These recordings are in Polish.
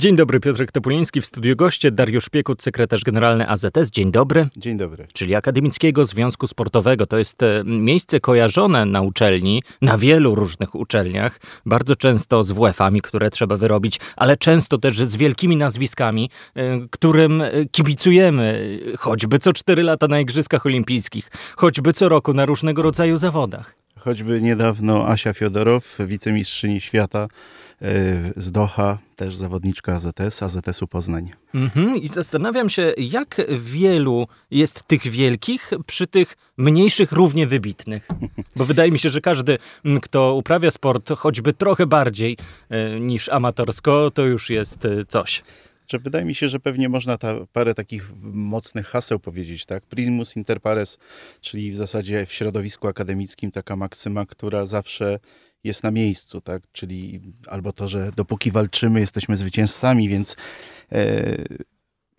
Dzień dobry, Piotrek Topuliński w studiu goście, Dariusz Piekut, sekretarz generalny AZS. Dzień dobry. Dzień dobry. Czyli Akademickiego Związku Sportowego. To jest e, miejsce kojarzone na uczelni, na wielu różnych uczelniach, bardzo często z WF-ami, które trzeba wyrobić, ale często też z wielkimi nazwiskami, e, którym e, kibicujemy, choćby co cztery lata na Igrzyskach Olimpijskich, choćby co roku na różnego rodzaju zawodach. Choćby niedawno Asia Fiodorow, wicemistrzyni świata z Doha, też zawodniczka AZS, AZS-u Poznań. Mhm. I zastanawiam się, jak wielu jest tych wielkich przy tych mniejszych równie wybitnych. Bo wydaje mi się, że każdy, kto uprawia sport choćby trochę bardziej e, niż amatorsko, to już jest e, coś. Że wydaje mi się, że pewnie można ta, parę takich mocnych haseł powiedzieć, tak? Primus inter pares, czyli w zasadzie w środowisku akademickim taka maksyma, która zawsze jest na miejscu, tak? Czyli albo to, że dopóki walczymy, jesteśmy zwycięzcami, więc e,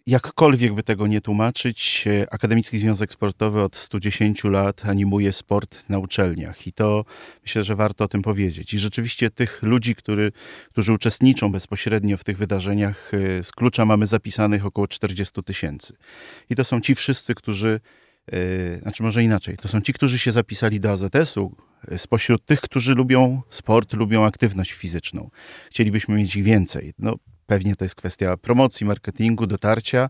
jakkolwiek by tego nie tłumaczyć, e, Akademicki Związek Sportowy od 110 lat animuje sport na uczelniach i to myślę, że warto o tym powiedzieć. I rzeczywiście tych ludzi, który, którzy uczestniczą bezpośrednio w tych wydarzeniach, e, z klucza mamy zapisanych około 40 tysięcy. I to są ci wszyscy, którzy znaczy może inaczej, to są ci, którzy się zapisali do AZS-u, spośród tych, którzy lubią sport, lubią aktywność fizyczną. Chcielibyśmy mieć ich więcej. No, pewnie to jest kwestia promocji, marketingu, dotarcia,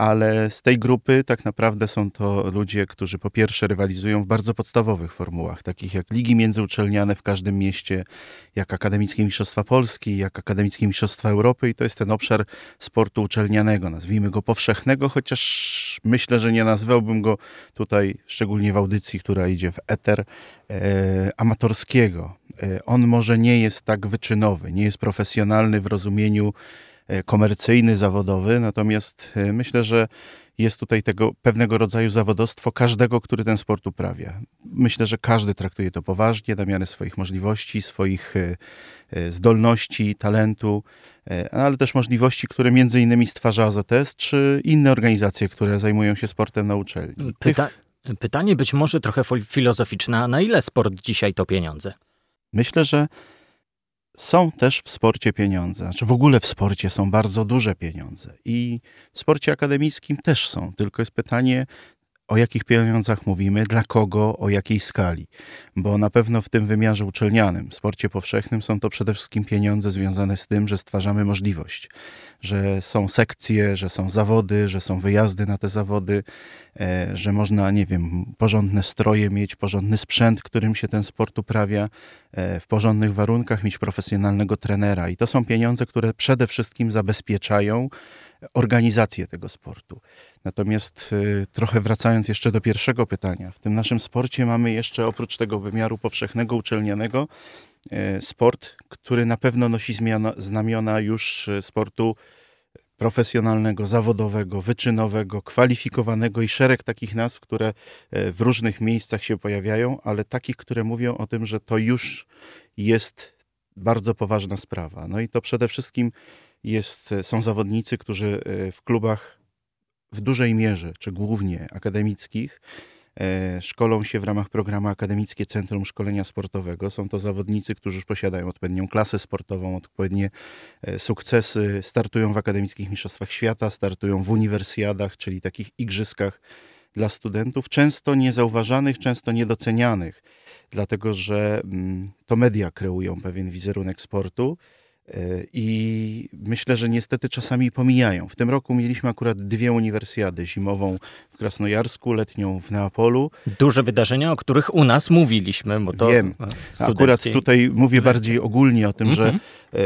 ale z tej grupy tak naprawdę są to ludzie, którzy po pierwsze rywalizują w bardzo podstawowych formułach, takich jak ligi międzyuczelniane w każdym mieście, jak Akademickie Mistrzostwa Polski, jak Akademickie Mistrzostwa Europy i to jest ten obszar sportu uczelnianego, nazwijmy go powszechnego, chociaż myślę, że nie nazwałbym go tutaj, szczególnie w audycji, która idzie w eter, e, amatorskiego. E, on może nie jest tak wyczynowy, nie jest profesjonalny w rozumieniu komercyjny, zawodowy, natomiast e, myślę, że jest tutaj tego pewnego rodzaju zawodostwo każdego, który ten sport uprawia. Myślę, że każdy traktuje to poważnie, na miarę swoich możliwości, swoich e, zdolności, talentu, ale też możliwości, które między innymi stwarza AZS, czy inne organizacje, które zajmują się sportem na uczelni. Pyta Pytanie być może trochę filozoficzne, a na ile sport dzisiaj to pieniądze? Myślę, że są też w sporcie pieniądze. Znaczy w ogóle w sporcie są bardzo duże pieniądze i w sporcie akademickim też są. Tylko jest pytanie, o jakich pieniądzach mówimy, dla kogo, o jakiej skali. Bo na pewno w tym wymiarze uczelnianym, w sporcie powszechnym są to przede wszystkim pieniądze związane z tym, że stwarzamy możliwość, że są sekcje, że są zawody, że są wyjazdy na te zawody, e, że można, nie wiem, porządne stroje mieć, porządny sprzęt, którym się ten sport uprawia, e, w porządnych warunkach mieć profesjonalnego trenera. I to są pieniądze, które przede wszystkim zabezpieczają organizację tego sportu. Natomiast y, trochę wracając jeszcze do pierwszego pytania, w tym naszym sporcie mamy jeszcze oprócz tego wymiaru powszechnego, uczelnianego, y, sport, który na pewno nosi zmiana, znamiona już y, sportu profesjonalnego, zawodowego, wyczynowego, kwalifikowanego i szereg takich nazw, które w różnych miejscach się pojawiają, ale takich, które mówią o tym, że to już jest bardzo poważna sprawa. No i to przede wszystkim jest, są zawodnicy, którzy w klubach w dużej mierze, czy głównie akademickich, e, szkolą się w ramach programu Akademickie Centrum Szkolenia Sportowego. Są to zawodnicy, którzy już posiadają odpowiednią klasę sportową, odpowiednie e, sukcesy, startują w akademickich mistrzostwach świata, startują w uniwersjadach, czyli takich igrzyskach dla studentów, często niezauważanych, często niedocenianych, dlatego że mm, to media kreują pewien wizerunek sportu. E, I myślę, że niestety czasami pomijają. W tym roku mieliśmy akurat dwie uniwersjady: zimową w Krasnojarsku, letnią w Neapolu. Duże wydarzenia, o których u nas mówiliśmy, bo to. Wiem. Akurat tutaj mówię bardziej ogólnie o tym, mm -hmm. że mhm. e,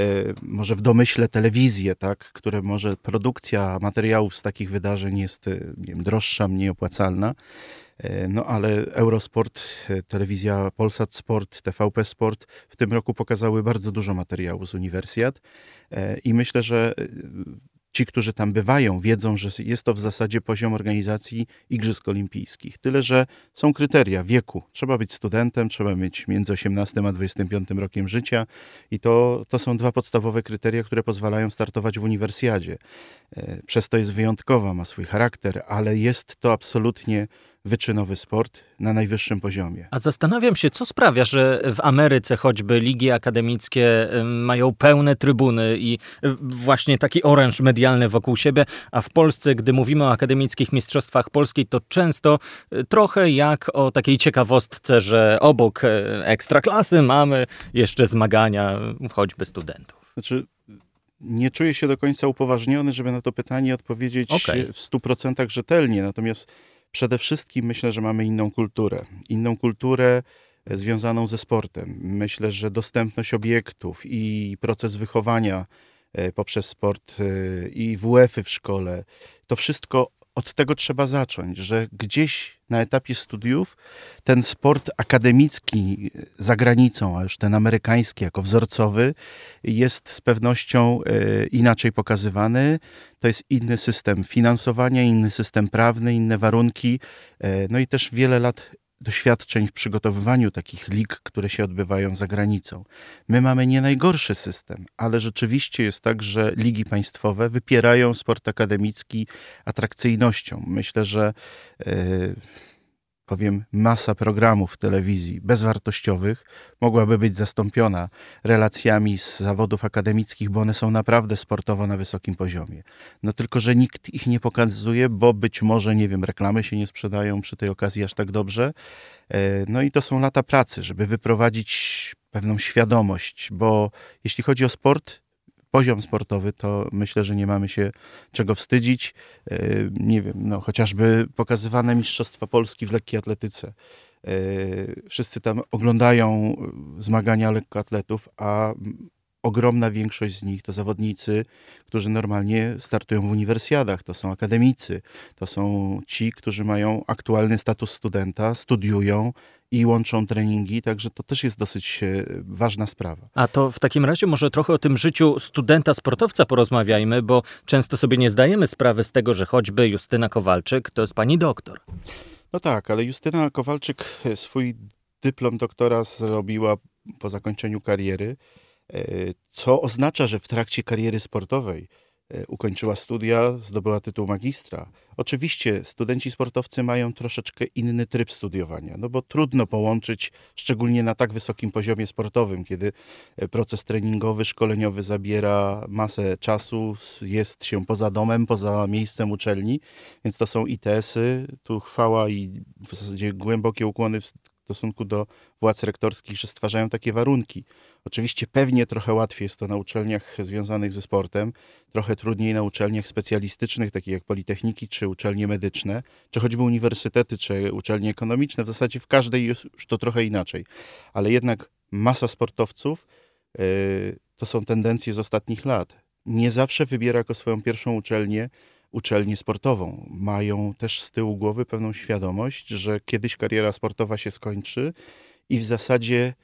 może w domyśle telewizję, tak, które może produkcja materiałów z takich wydarzeń jest e, nie wiem, droższa, mniej opłacalna. E, no ale Eurosport, e, telewizja Polsat Sport, TVP Sport w tym roku pokazały bardzo dużo materiału z uniwersjat e, i myślę, że ci, którzy tam bywają, wiedzą, że jest to w zasadzie poziom organizacji Igrzysk Olimpijskich. Tyle, że są kryteria wieku. Trzeba być studentem, trzeba mieć między 18 a 25 rokiem życia i to, to są dwa podstawowe kryteria, które pozwalają startować w uniwersjadzie. Przez to jest wyjątkowa, ma swój charakter, ale jest to absolutnie wyczynowy sport na najwyższym poziomie. A zastanawiam się, co sprawia, że w Ameryce choćby ligi akademickie mają pełne trybuny i właśnie taki oręż medialny wokół siebie, a w Polsce, gdy mówimy o akademickich mistrzostwach Polskiej, to często y, trochę jak o takiej ciekawostce, że obok e, ekstraklasy mamy jeszcze zmagania choćby studentów. Znaczy, nie czuję się do końca upoważniony, żeby na to pytanie odpowiedzieć okay. w 100% rzetelnie, natomiast Przede wszystkim myślę, że mamy inną kulturę. Inną kulturę e, związaną ze sportem. Myślę, że dostępność obiektów i proces wychowania e, poprzez sport e, i WF-y w szkole, to wszystko od tego trzeba zacząć, że gdzieś na etapie studiów ten sport akademicki za granicą, a już ten amerykański jako wzorcowy, jest z pewnością e, inaczej pokazywany. To jest inny system finansowania, inny system prawny, inne warunki, e, no i też wiele lat doświadczeń w przygotowywaniu takich lig, które się odbywają za granicą. My mamy nie najgorszy system, ale rzeczywiście jest tak, że ligi państwowe wypierają sport akademicki atrakcyjnością. Myślę, że yy, powiem, masa programów telewizji bezwartościowych mogłaby być zastąpiona relacjami z zawodów akademickich, bo one są naprawdę sportowo na wysokim poziomie. No tylko, że nikt ich nie pokazuje, bo być może, nie wiem, reklamy się nie sprzedają przy tej okazji aż tak dobrze. E, no i to są lata pracy, żeby wyprowadzić pewną świadomość, bo jeśli chodzi o sport, poziom sportowy, to myślę, że nie mamy się czego wstydzić. E, nie wiem, no, chociażby pokazywane Mistrzostwa Polski w lekkiej atletyce. E, wszyscy tam oglądają zmagania lekkoatletów, a ogromna większość z nich to zawodnicy, którzy normalnie startują w uniwersjadach, to są akademicy, to są ci, którzy mają aktualny status studenta, studiują i łączą treningi, także to też jest dosyć e, ważna sprawa. A to w takim razie może trochę o tym życiu studenta, sportowca porozmawiajmy, bo często sobie nie zdajemy sprawy z tego, że choćby Justyna Kowalczyk to jest pani doktor. No tak, ale Justyna Kowalczyk e, swój dyplom doktora zrobiła po zakończeniu kariery, co oznacza, że w trakcie kariery sportowej E, ukończyła studia, zdobyła tytuł magistra. Oczywiście studenci sportowcy mają troszeczkę inny tryb studiowania, no bo trudno połączyć, szczególnie na tak wysokim poziomie sportowym, kiedy e, proces treningowy, szkoleniowy zabiera masę czasu, jest się poza domem, poza miejscem uczelni, więc to są ITS-y, tu chwała i w zasadzie głębokie ukłony w stosunku do władz rektorskich, że stwarzają takie warunki. Oczywiście pewnie trochę łatwiej jest to na uczelniach związanych ze sportem, trochę trudniej na uczelniach specjalistycznych, takich jak politechniki, czy uczelnie medyczne, czy choćby uniwersytety, czy uczelnie ekonomiczne. W zasadzie w każdej jest już to trochę inaczej. Ale jednak masa sportowców yy, to są tendencje z ostatnich lat. Nie zawsze wybiera jako swoją pierwszą uczelnię uczelnię sportową. Mają też z tyłu głowy pewną świadomość, że kiedyś kariera sportowa się skończy i w zasadzie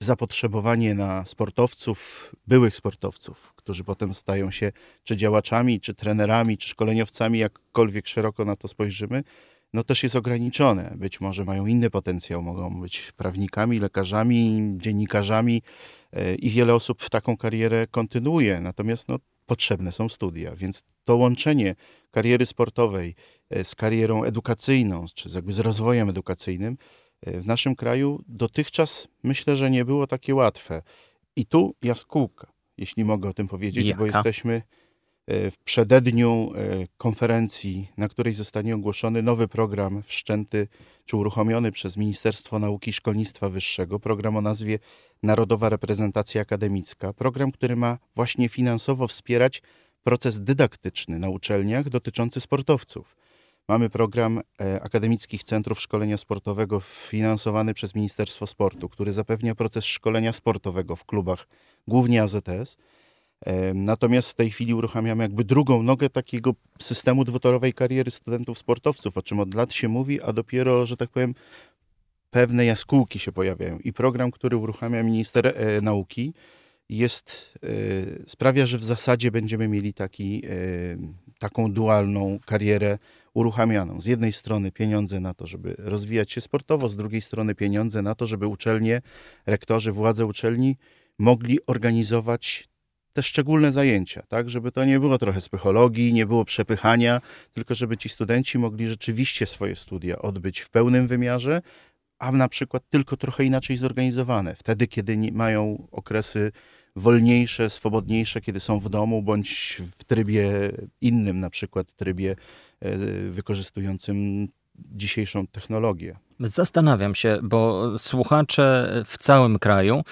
zapotrzebowanie na sportowców, byłych sportowców, którzy potem stają się czy działaczami, czy trenerami, czy szkoleniowcami, jakkolwiek szeroko na to spojrzymy, no też jest ograniczone. Być może mają inny potencjał, mogą być prawnikami, lekarzami, dziennikarzami e, i wiele osób taką karierę kontynuuje. Natomiast no, potrzebne są studia, więc to łączenie kariery sportowej e, z karierą edukacyjną, czy jakby z rozwojem edukacyjnym e, w naszym kraju dotychczas myślę, że nie było takie łatwe. I tu jaskółka, jeśli mogę o tym powiedzieć, Jaka? bo jesteśmy e, w przededniu konferencji, na której zostanie ogłoszony nowy program wszczęty czy uruchomiony przez Ministerstwo Nauki i Szkolnictwa Wyższego, program o nazwie Narodowa Reprezentacja Akademicka, program, który ma właśnie finansowo wspierać proces dydaktyczny na uczelniach dotyczący sportowców. Mamy program e, Akademickich Centrów Szkolenia Sportowego finansowany przez Ministerstwo Sportu, który zapewnia proces szkolenia sportowego w klubach, głównie AZS. E, natomiast w tej chwili uruchamiamy jakby drugą nogę takiego systemu dwutorowej kariery studentów sportowców, o czym od lat się mówi, a dopiero, że tak powiem, pewne jaskółki się pojawiają. I program, który uruchamia minister e, nauki, jest, sprawia, że w zasadzie będziemy mieli taki, taką dualną karierę uruchamianą. Z jednej strony pieniądze na to, żeby rozwijać się sportowo, z drugiej strony pieniądze na to, żeby uczelnie, rektorzy, władze uczelni mogli organizować te szczególne zajęcia, tak, żeby to nie było trochę psychologii, nie było przepychania, tylko żeby ci studenci mogli rzeczywiście swoje studia odbyć w pełnym wymiarze, a na przykład tylko trochę inaczej zorganizowane. Wtedy, kiedy mają okresy wolniejsze, swobodniejsze, kiedy są w domu, bądź w trybie innym, na przykład trybie e, wykorzystującym dzisiejszą technologię. Zastanawiam się, bo słuchacze w całym kraju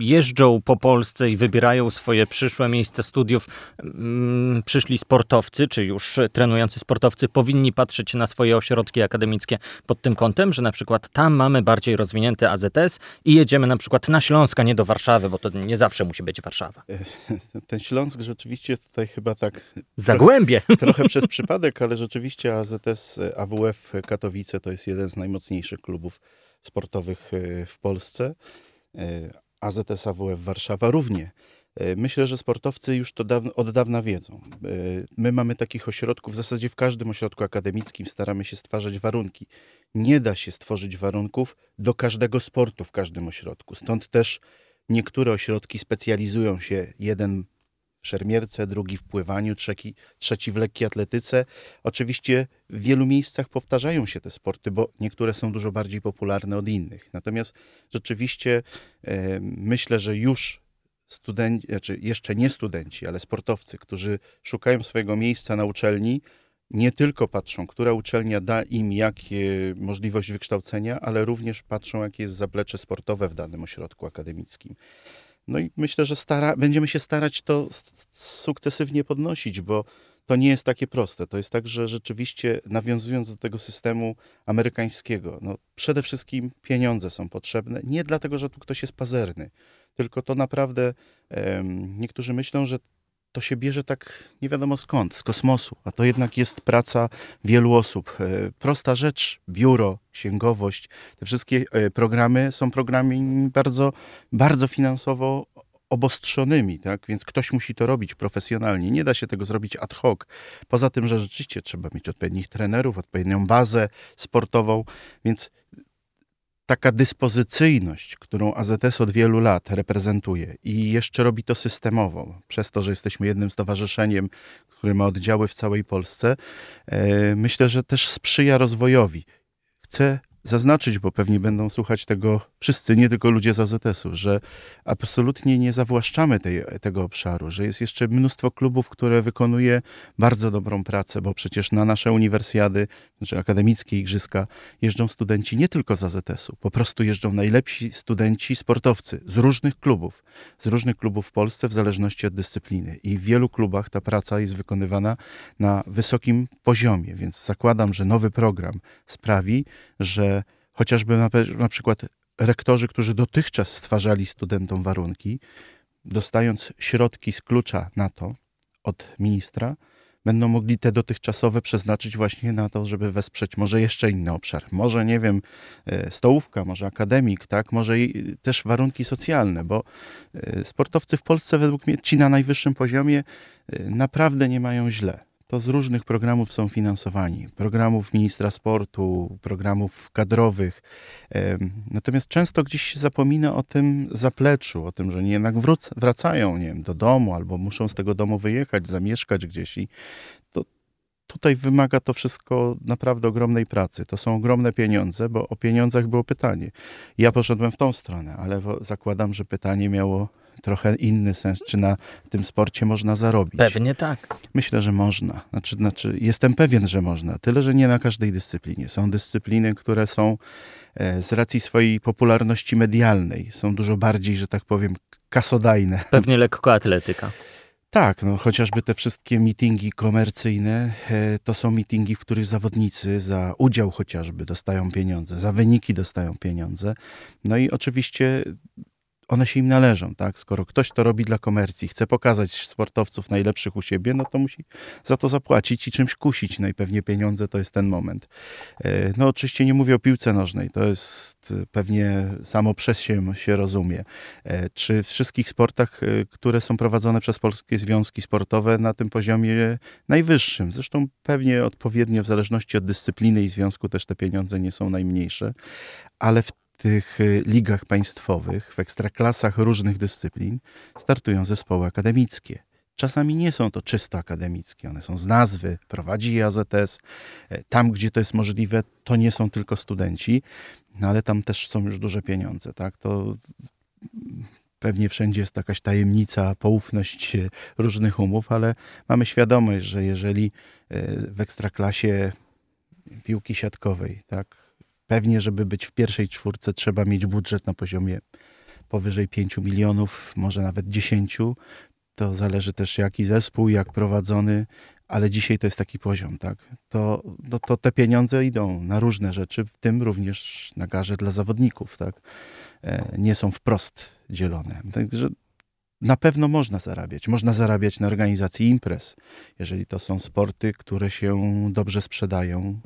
jeżdżą po Polsce i wybierają swoje przyszłe miejsce studiów. Mm, przyszli sportowcy, czy już trenujący sportowcy, powinni patrzeć na swoje ośrodki akademickie pod tym kątem, że na przykład tam mamy bardziej rozwinięty AZS i jedziemy na przykład na Śląsk, a nie do Warszawy, bo to nie zawsze musi być Warszawa. Ten Śląsk rzeczywiście tutaj chyba tak. Zagłębie. Trochę, trochę przez przypadek, ale rzeczywiście AZS AWF Katowice to jest jeden z najmocniejszych najważniejszych klubów sportowych e, w Polsce. E, AZS AWF Warszawa równie. E, myślę, że sportowcy już to od dawna wiedzą. My mamy takich ośrodków, w zasadzie w każdym ośrodku akademickim staramy się stwarzać warunki. Nie da się stworzyć warunków do każdego sportu w każdym ośrodku. Stąd też niektóre ośrodki specjalizują się, jeden szermierce, drugi w pływaniu, trzeci, trzeci w lekkiej atletyce. Oczywiście w wielu miejscach powtarzają się te sporty, bo niektóre są dużo bardziej popularne od innych. Natomiast rzeczywiście e, myślę, że już studenci, znaczy jeszcze nie studenci, ale sportowcy, którzy szukają swojego miejsca na uczelni, nie tylko patrzą, która uczelnia da im jakie możliwość wykształcenia, ale również patrzą, jakie jest zaplecze sportowe w danym ośrodku akademickim. No i myślę, że stara, będziemy się starać to sukcesywnie podnosić, bo to nie jest takie proste. To jest tak, że rzeczywiście nawiązując do tego systemu amerykańskiego, no przede wszystkim pieniądze są potrzebne. Nie dlatego, że tu ktoś jest pazerny, tylko to naprawdę um, niektórzy myślą, że to się bierze tak nie wiadomo skąd, z kosmosu, a to jednak jest praca wielu osób. E, prosta rzecz, biuro, księgowość, te wszystkie e, programy są programami bardzo, bardzo finansowo obostrzonymi, tak? więc ktoś musi to robić profesjonalnie. Nie da się tego zrobić ad hoc. Poza tym, że rzeczywiście trzeba mieć odpowiednich trenerów, odpowiednią bazę sportową, więc taka dyspozycyjność, którą AZS od wielu lat reprezentuje i jeszcze robi to systemowo, przez to, że jesteśmy jednym stowarzyszeniem, które ma oddziały w całej Polsce, e, myślę, że też sprzyja rozwojowi. Chce zaznaczyć, bo pewnie będą słuchać tego wszyscy, nie tylko ludzie z AZS-u, że absolutnie nie zawłaszczamy tej, tego obszaru, że jest jeszcze mnóstwo klubów, które wykonuje bardzo dobrą pracę, bo przecież na nasze uniwersjady, znaczy akademickie igrzyska jeżdżą studenci nie tylko z AZS-u, po prostu jeżdżą najlepsi studenci, sportowcy z różnych klubów, z różnych klubów w Polsce w zależności od dyscypliny. I w wielu klubach ta praca jest wykonywana na wysokim poziomie, więc zakładam, że nowy program sprawi, że chociażby na, na przykład rektorzy, którzy dotychczas stwarzali studentom warunki, dostając środki z klucza na to od ministra, będą mogli te dotychczasowe przeznaczyć właśnie na to, żeby wesprzeć może jeszcze inny obszar. Może, nie wiem, e, stołówka, może akademik, tak? może też warunki socjalne, bo e, sportowcy w Polsce według mnie ci na najwyższym poziomie e, naprawdę nie mają źle to z różnych programów są finansowani. Programów ministra sportu, programów kadrowych. Natomiast często gdzieś się zapomina o tym zapleczu, o tym, że nie jednak wracają nie wiem, do domu albo muszą z tego domu wyjechać, zamieszkać gdzieś i to, tutaj wymaga to wszystko naprawdę ogromnej pracy. To są ogromne pieniądze, bo o pieniądzach było pytanie. Ja poszedłem w tą stronę, ale zakładam, że pytanie miało trochę inny sens, czy na tym sporcie można zarobić. Pewnie tak. Myślę, że można. Znaczy, znaczy, jestem pewien, że można. Tyle, że nie na każdej dyscyplinie. Są dyscypliny, które są e, z racji swojej popularności medialnej, są dużo bardziej, że tak powiem, kasodajne. Pewnie lekkoatletyka. Tak, no chociażby te wszystkie mitingi komercyjne e, to są mitingi, w których zawodnicy za udział chociażby dostają pieniądze, za wyniki dostają pieniądze. No i oczywiście one się im należą, tak? Skoro ktoś to robi dla komercji, chce pokazać sportowców najlepszych u siebie, no to musi za to zapłacić i czymś kusić. No pieniądze to jest ten moment. E, no oczywiście nie mówię o piłce nożnej, to jest pewnie samo przez się się rozumie. E, czy w wszystkich sportach, e, które są prowadzone przez polskie związki sportowe na tym poziomie najwyższym. Zresztą pewnie odpowiednio w zależności od dyscypliny i związku też te pieniądze nie są najmniejsze, ale w tych y, ligach państwowych, w ekstraklasach różnych dyscyplin startują zespoły akademickie. Czasami nie są to czysto akademickie, one są z nazwy, prowadzi je AZS. Tam, gdzie to jest możliwe, to nie są tylko studenci, no ale tam też są już duże pieniądze. Tak? To pewnie wszędzie jest jakaś tajemnica, poufność e, różnych umów, ale mamy świadomość, że jeżeli e, w ekstraklasie piłki siatkowej, tak, Pewnie, żeby być w pierwszej czwórce, trzeba mieć budżet na poziomie powyżej 5 milionów, może nawet 10. To zależy też jaki zespół, jak prowadzony, ale dzisiaj to jest taki poziom, tak? To, to, to te pieniądze idą na różne rzeczy, w tym również na garze dla zawodników, tak? E, nie są wprost dzielone. Także na pewno można zarabiać. Można zarabiać na organizacji imprez, jeżeli to są sporty, które się dobrze sprzedają,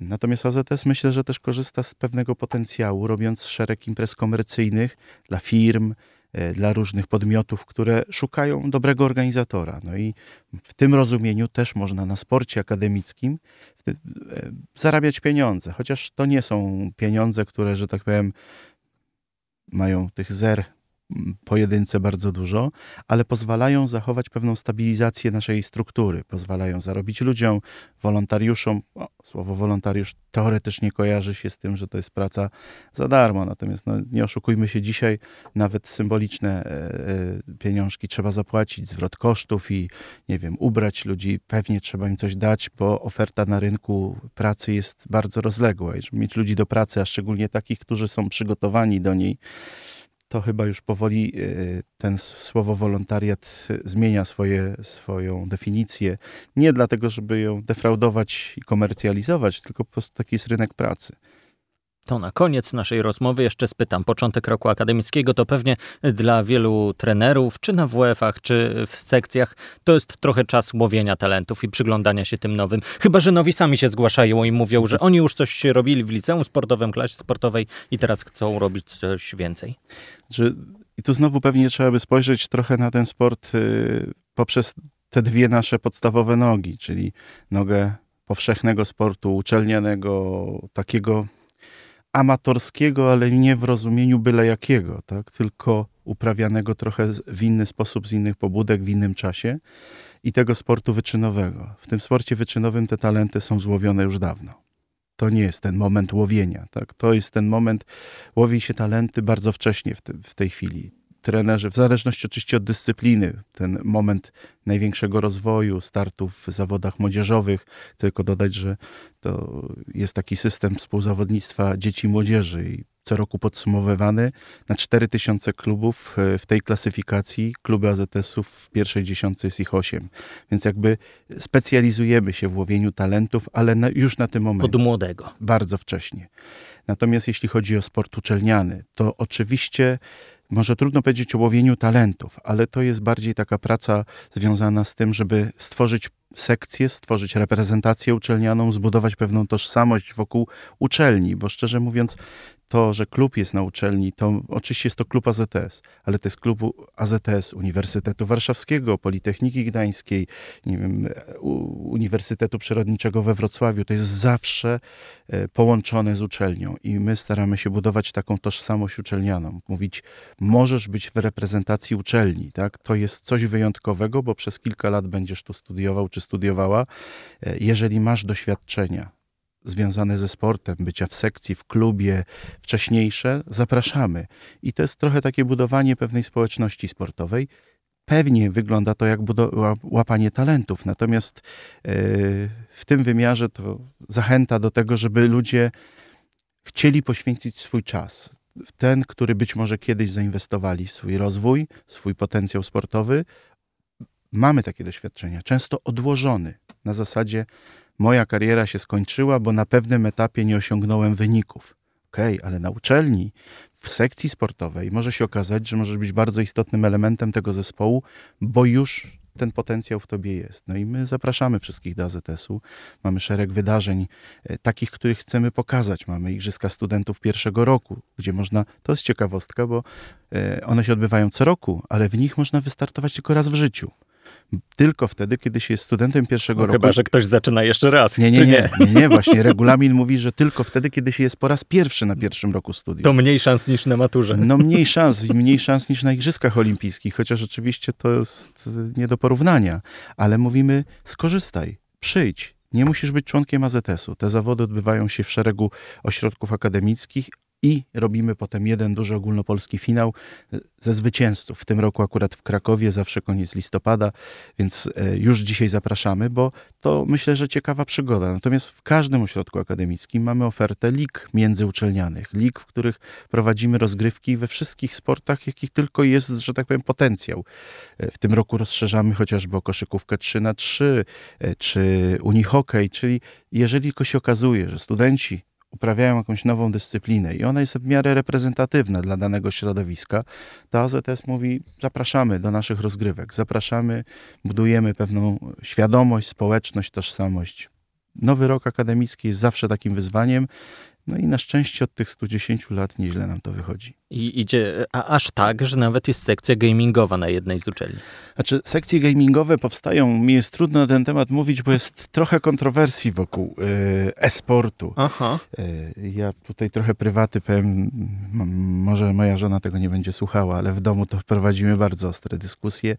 natomiast AZS myślę, że też korzysta z pewnego potencjału, robiąc szereg imprez komercyjnych dla firm, e, dla różnych podmiotów, które szukają dobrego organizatora. No i w tym rozumieniu też można na sporcie akademickim e, zarabiać pieniądze, chociaż to nie są pieniądze, które, że tak powiem, mają tych zer pojedynce bardzo dużo, ale pozwalają zachować pewną stabilizację naszej struktury, pozwalają zarobić ludziom, wolontariuszom. O, słowo wolontariusz teoretycznie kojarzy się z tym, że to jest praca za darmo, natomiast no, nie oszukujmy się, dzisiaj nawet symboliczne e, e, pieniążki trzeba zapłacić, zwrot kosztów i nie wiem, ubrać ludzi, pewnie trzeba im coś dać, bo oferta na rynku pracy jest bardzo rozległa. I żeby mieć ludzi do pracy, a szczególnie takich, którzy są przygotowani do niej, to chyba już powoli e, ten słowo wolontariat zmienia swoje, swoją definicję. Nie dlatego, żeby ją defraudować i komercjalizować, tylko po prostu taki jest rynek pracy. To na koniec naszej rozmowy jeszcze spytam. Początek roku akademickiego to pewnie dla wielu trenerów, czy na WF-ach, czy w sekcjach, to jest trochę czas łowienia talentów i przyglądania się tym nowym. Chyba, że nowi sami się zgłaszają i mówią, że oni już coś robili w liceum sportowym, klasie sportowej i teraz chcą robić coś więcej. I tu znowu pewnie trzeba by spojrzeć trochę na ten sport y, poprzez te dwie nasze podstawowe nogi, czyli nogę powszechnego sportu, uczelnianego, takiego amatorskiego, ale nie w rozumieniu byle jakiego, tak? tylko uprawianego trochę w inny sposób, z innych pobudek, w innym czasie i tego sportu wyczynowego. W tym sporcie wyczynowym te talenty są złowione już dawno. To nie jest ten moment łowienia, tak? to jest ten moment, łowi się talenty bardzo wcześnie w, te, w tej chwili trenerzy, w zależności oczywiście od dyscypliny, ten moment największego rozwoju, startów w zawodach młodzieżowych. Chcę tylko dodać, że to jest taki system współzawodnictwa dzieci i młodzieży i co roku podsumowywany na 4000 klubów e, w tej klasyfikacji. Kluby AZS-ów w pierwszej dziesiątce jest ich 8. Więc jakby specjalizujemy się w łowieniu talentów, ale na, już na tym momencie. Od młodego. Bardzo wcześnie. Natomiast jeśli chodzi o sport uczelniany, to oczywiście może trudno powiedzieć o łowieniu talentów, ale to jest bardziej taka praca związana z tym, żeby stworzyć sekcję, stworzyć reprezentację uczelnianą, zbudować pewną tożsamość wokół uczelni, bo szczerze mówiąc, to, że klub jest na uczelni, to oczywiście jest to klub AZS, ale to jest klub AZS Uniwersytetu Warszawskiego, Politechniki Gdańskiej, nie wiem, Uniwersytetu Przyrodniczego we Wrocławiu. To jest zawsze e, połączone z uczelnią i my staramy się budować taką tożsamość uczelnianą. Mówić, możesz być w reprezentacji uczelni, tak? To jest coś wyjątkowego, bo przez kilka lat będziesz tu studiował czy studiowała. E, jeżeli masz doświadczenia, związane ze sportem, bycia w sekcji, w klubie, wcześniejsze, zapraszamy. I to jest trochę takie budowanie pewnej społeczności sportowej. Pewnie wygląda to jak łapanie talentów, natomiast e, w tym wymiarze to zachęta do tego, żeby ludzie chcieli poświęcić swój czas. Ten, który być może kiedyś zainwestowali w swój rozwój, swój potencjał sportowy. Mamy takie doświadczenia, często odłożony na zasadzie moja kariera się skończyła, bo na pewnym etapie nie osiągnąłem wyników. Okej, okay, ale na uczelni, w sekcji sportowej może się okazać, że możesz być bardzo istotnym elementem tego zespołu, bo już ten potencjał w tobie jest. No i my zapraszamy wszystkich do AZS-u. Mamy szereg wydarzeń, e, takich, których chcemy pokazać. Mamy Igrzyska Studentów pierwszego roku, gdzie można, to jest ciekawostka, bo e, one się odbywają co roku, ale w nich można wystartować tylko raz w życiu tylko wtedy, kiedy się jest studentem pierwszego no, roku. Chyba, że ktoś zaczyna jeszcze raz. Nie, nie, nie, nie, nie, właśnie. Regulamin mówi, że tylko wtedy, kiedy się jest po raz pierwszy na pierwszym roku studiów. To mniej szans niż na maturze. No mniej szans i mniej szans niż na Igrzyskach Olimpijskich, chociaż oczywiście to jest nie do porównania. Ale mówimy, skorzystaj, przyjdź, nie musisz być członkiem AZS-u. Te zawody odbywają się w szeregu ośrodków akademickich i robimy potem jeden duży ogólnopolski finał e, ze zwycięzców. W tym roku akurat w Krakowie, zawsze koniec listopada, więc e, już dzisiaj zapraszamy, bo to myślę, że ciekawa przygoda. Natomiast w każdym ośrodku akademickim mamy ofertę lig międzyuczelnianych, lig, w których prowadzimy rozgrywki we wszystkich sportach, jakich tylko jest, że tak powiem, potencjał. E, w tym roku rozszerzamy chociażby o koszykówkę 3 na 3 czy unihokej, czyli jeżeli tylko się okazuje, że studenci uprawiają jakąś nową dyscyplinę i ona jest w miarę reprezentatywna dla danego środowiska, to AZS mówi: zapraszamy do naszych rozgrywek, zapraszamy, budujemy pewną świadomość, społeczność, tożsamość. Nowy rok akademicki jest zawsze takim wyzwaniem no i na szczęście od tych 110 lat nieźle nam to wychodzi. I idzie a aż tak, że nawet jest sekcja gamingowa na jednej z uczelni. Znaczy, sekcje gamingowe powstają, mi jest trudno na ten temat mówić, bo jest trochę kontrowersji wokół y, e-sportu. Aha. Y, ja tutaj trochę prywaty powiem, może moja żona tego nie będzie słuchała, ale w domu to prowadzimy bardzo ostre dyskusje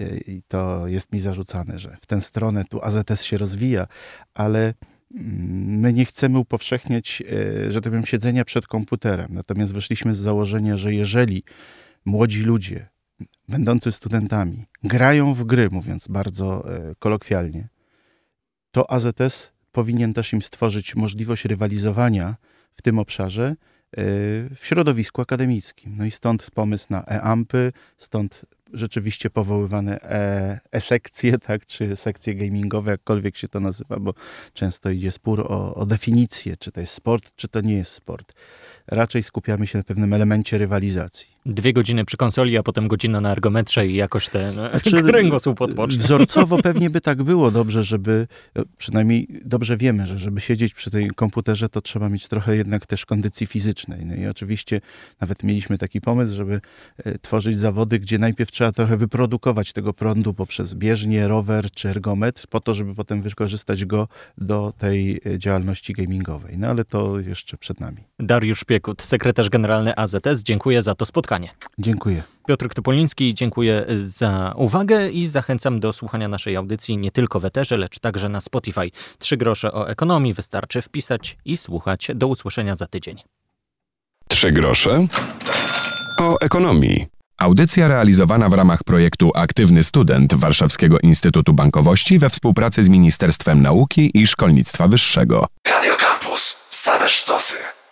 y, i to jest mi zarzucane, że w tę stronę tu AZS się rozwija, ale My nie chcemy upowszechniać, e, że tak powiem, siedzenia przed komputerem. Natomiast wyszliśmy z założenia, że jeżeli młodzi ludzie, będący studentami, grają w gry, mówiąc bardzo e, kolokwialnie, to AZS powinien też im stworzyć możliwość rywalizowania w tym obszarze e, w środowisku akademickim. No i stąd pomysł na e-ampy, stąd rzeczywiście powoływane e, e-sekcje, tak, czy sekcje gamingowe, jakkolwiek się to nazywa, bo często idzie spór o, o definicję, czy to jest sport, czy to nie jest sport. Raczej skupiamy się na pewnym elemencie rywalizacji. Dwie godziny przy konsoli, a potem godzina na ergometrze i jakoś ten znaczy, kręgosłup odpocznie. Wzorcowo pewnie by tak było dobrze, żeby, przynajmniej dobrze wiemy, że żeby siedzieć przy tej komputerze, to trzeba mieć trochę jednak też kondycji fizycznej. No i oczywiście nawet mieliśmy taki pomysł, żeby e, tworzyć zawody, gdzie najpierw trzeba trochę wyprodukować tego prądu poprzez bieżnię, rower czy ergometr, po to, żeby potem wykorzystać go do tej e, działalności gamingowej. No ale to jeszcze przed nami. Dariusz Piekut, sekretarz generalny AZS, dziękuję za to spotkanie spotkanie. Dziękuję. Piotr Topoliński, dziękuję za uwagę i zachęcam do słuchania naszej audycji nie tylko w Eterze, lecz także na Spotify. Trzy grosze o ekonomii wystarczy wpisać i słuchać. Do usłyszenia za tydzień. Trzy grosze o ekonomii. Audycja realizowana w ramach projektu Aktywny Student Warszawskiego Instytutu Bankowości we współpracy z Ministerstwem Nauki i Szkolnictwa Wyższego. Radio Campus. Same sztosy.